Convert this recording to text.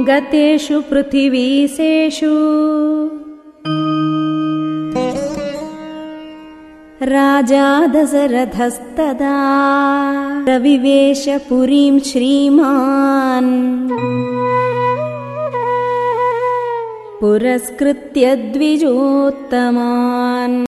गतेषु पृथिवीसेषु। राजा दशरथस्तदा। रविवेश पुरीं श्रीमान्। पुरस्कृत्य द्विजोत्तमा।